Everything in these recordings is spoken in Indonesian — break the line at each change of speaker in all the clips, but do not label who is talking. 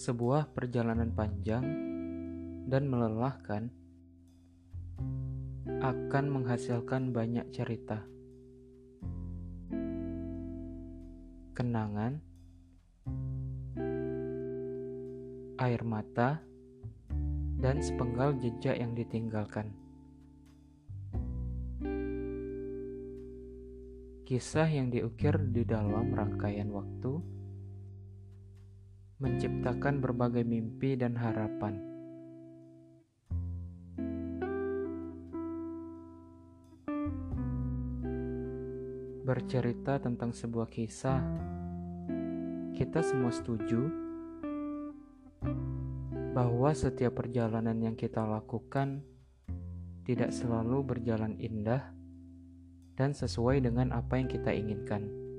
Sebuah perjalanan panjang dan melelahkan akan menghasilkan banyak cerita, kenangan, air mata, dan sepenggal jejak yang ditinggalkan. Kisah yang diukir di dalam rangkaian waktu menciptakan berbagai mimpi dan harapan. Bercerita tentang sebuah kisah, kita semua setuju bahwa setiap perjalanan yang kita lakukan tidak selalu berjalan indah dan sesuai dengan apa yang kita inginkan.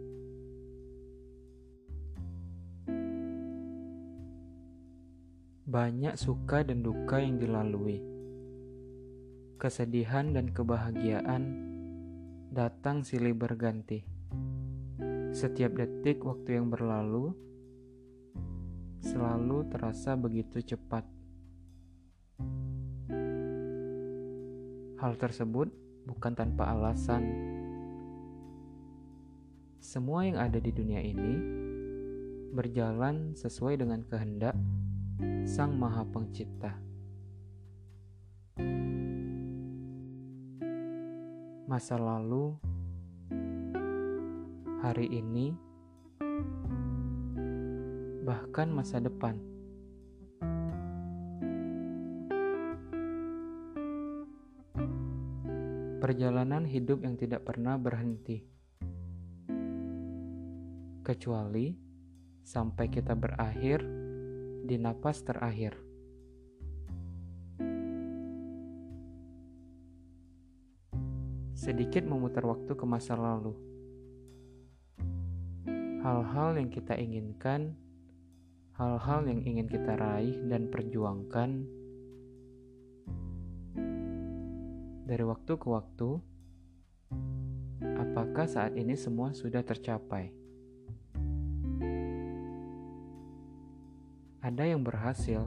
Banyak suka dan duka yang dilalui. Kesedihan dan kebahagiaan datang silih berganti. Setiap detik waktu yang berlalu selalu terasa begitu cepat. Hal tersebut bukan tanpa alasan. Semua yang ada di dunia ini berjalan sesuai dengan kehendak Sang Maha Pencipta. Masa lalu, hari ini, bahkan masa depan. Perjalanan hidup yang tidak pernah berhenti, kecuali sampai kita berakhir di napas terakhir. Sedikit memutar waktu ke masa lalu. Hal-hal yang kita inginkan, hal-hal yang ingin kita raih dan perjuangkan dari waktu ke waktu, apakah saat ini semua sudah tercapai? Ada yang berhasil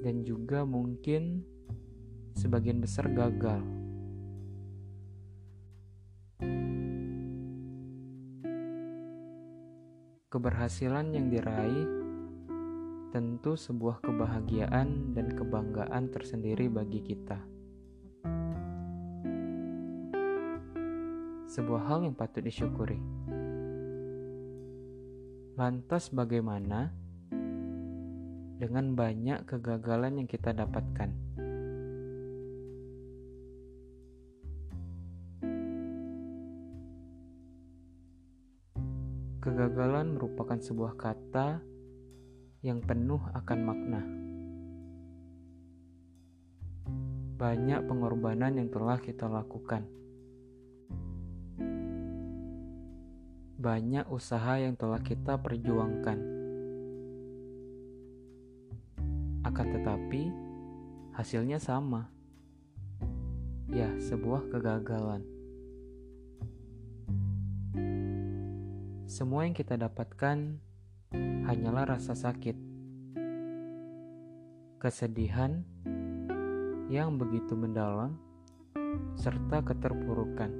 dan juga mungkin sebagian besar gagal. Keberhasilan yang diraih tentu sebuah kebahagiaan dan kebanggaan tersendiri bagi kita. Sebuah hal yang patut disyukuri. Lantas, bagaimana? Dengan banyak kegagalan yang kita dapatkan. Kegagalan merupakan sebuah kata yang penuh akan makna. Banyak pengorbanan yang telah kita lakukan. Banyak usaha yang telah kita perjuangkan tetapi hasilnya sama. Ya, sebuah kegagalan. Semua yang kita dapatkan hanyalah rasa sakit, kesedihan yang begitu mendalam, serta keterpurukan.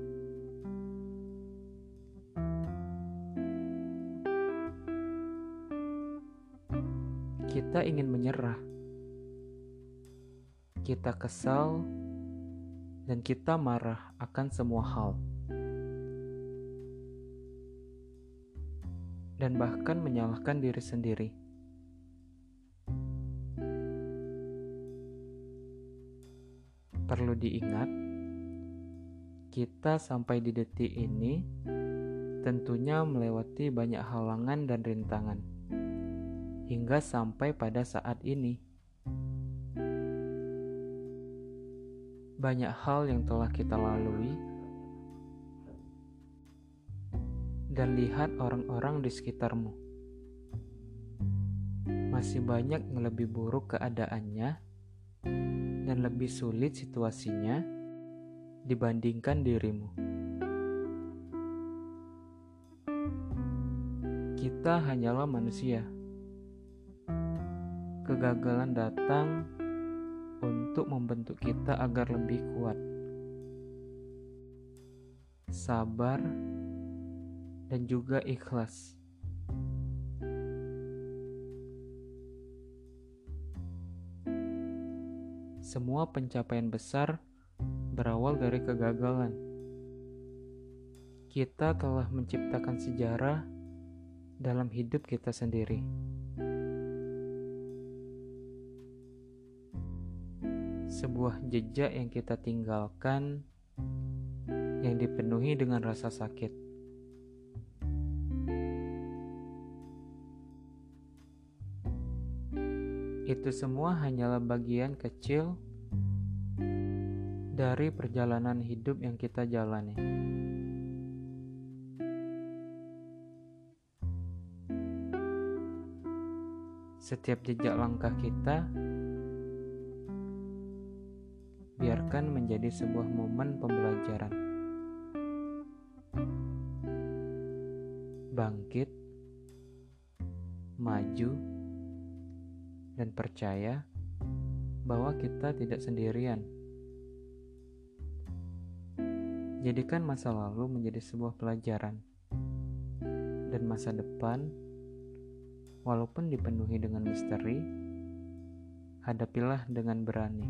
Kita ingin menyerah kita kesal, dan kita marah akan semua hal, dan bahkan menyalahkan diri sendiri. Perlu diingat, kita sampai di detik ini tentunya melewati banyak halangan dan rintangan hingga sampai pada saat ini. Banyak hal yang telah kita lalui, dan lihat orang-orang di sekitarmu. Masih banyak yang lebih buruk keadaannya dan lebih sulit situasinya dibandingkan dirimu. Kita hanyalah manusia, kegagalan datang untuk membentuk kita agar lebih kuat, sabar, dan juga ikhlas. Semua pencapaian besar berawal dari kegagalan. Kita telah menciptakan sejarah dalam hidup kita sendiri. Sebuah jejak yang kita tinggalkan yang dipenuhi dengan rasa sakit. Itu semua hanyalah bagian kecil dari perjalanan hidup yang kita jalani. Setiap jejak langkah kita biarkan menjadi sebuah momen pembelajaran. Bangkit, maju, dan percaya bahwa kita tidak sendirian. Jadikan masa lalu menjadi sebuah pelajaran, dan masa depan Walaupun dipenuhi dengan misteri, hadapilah dengan berani.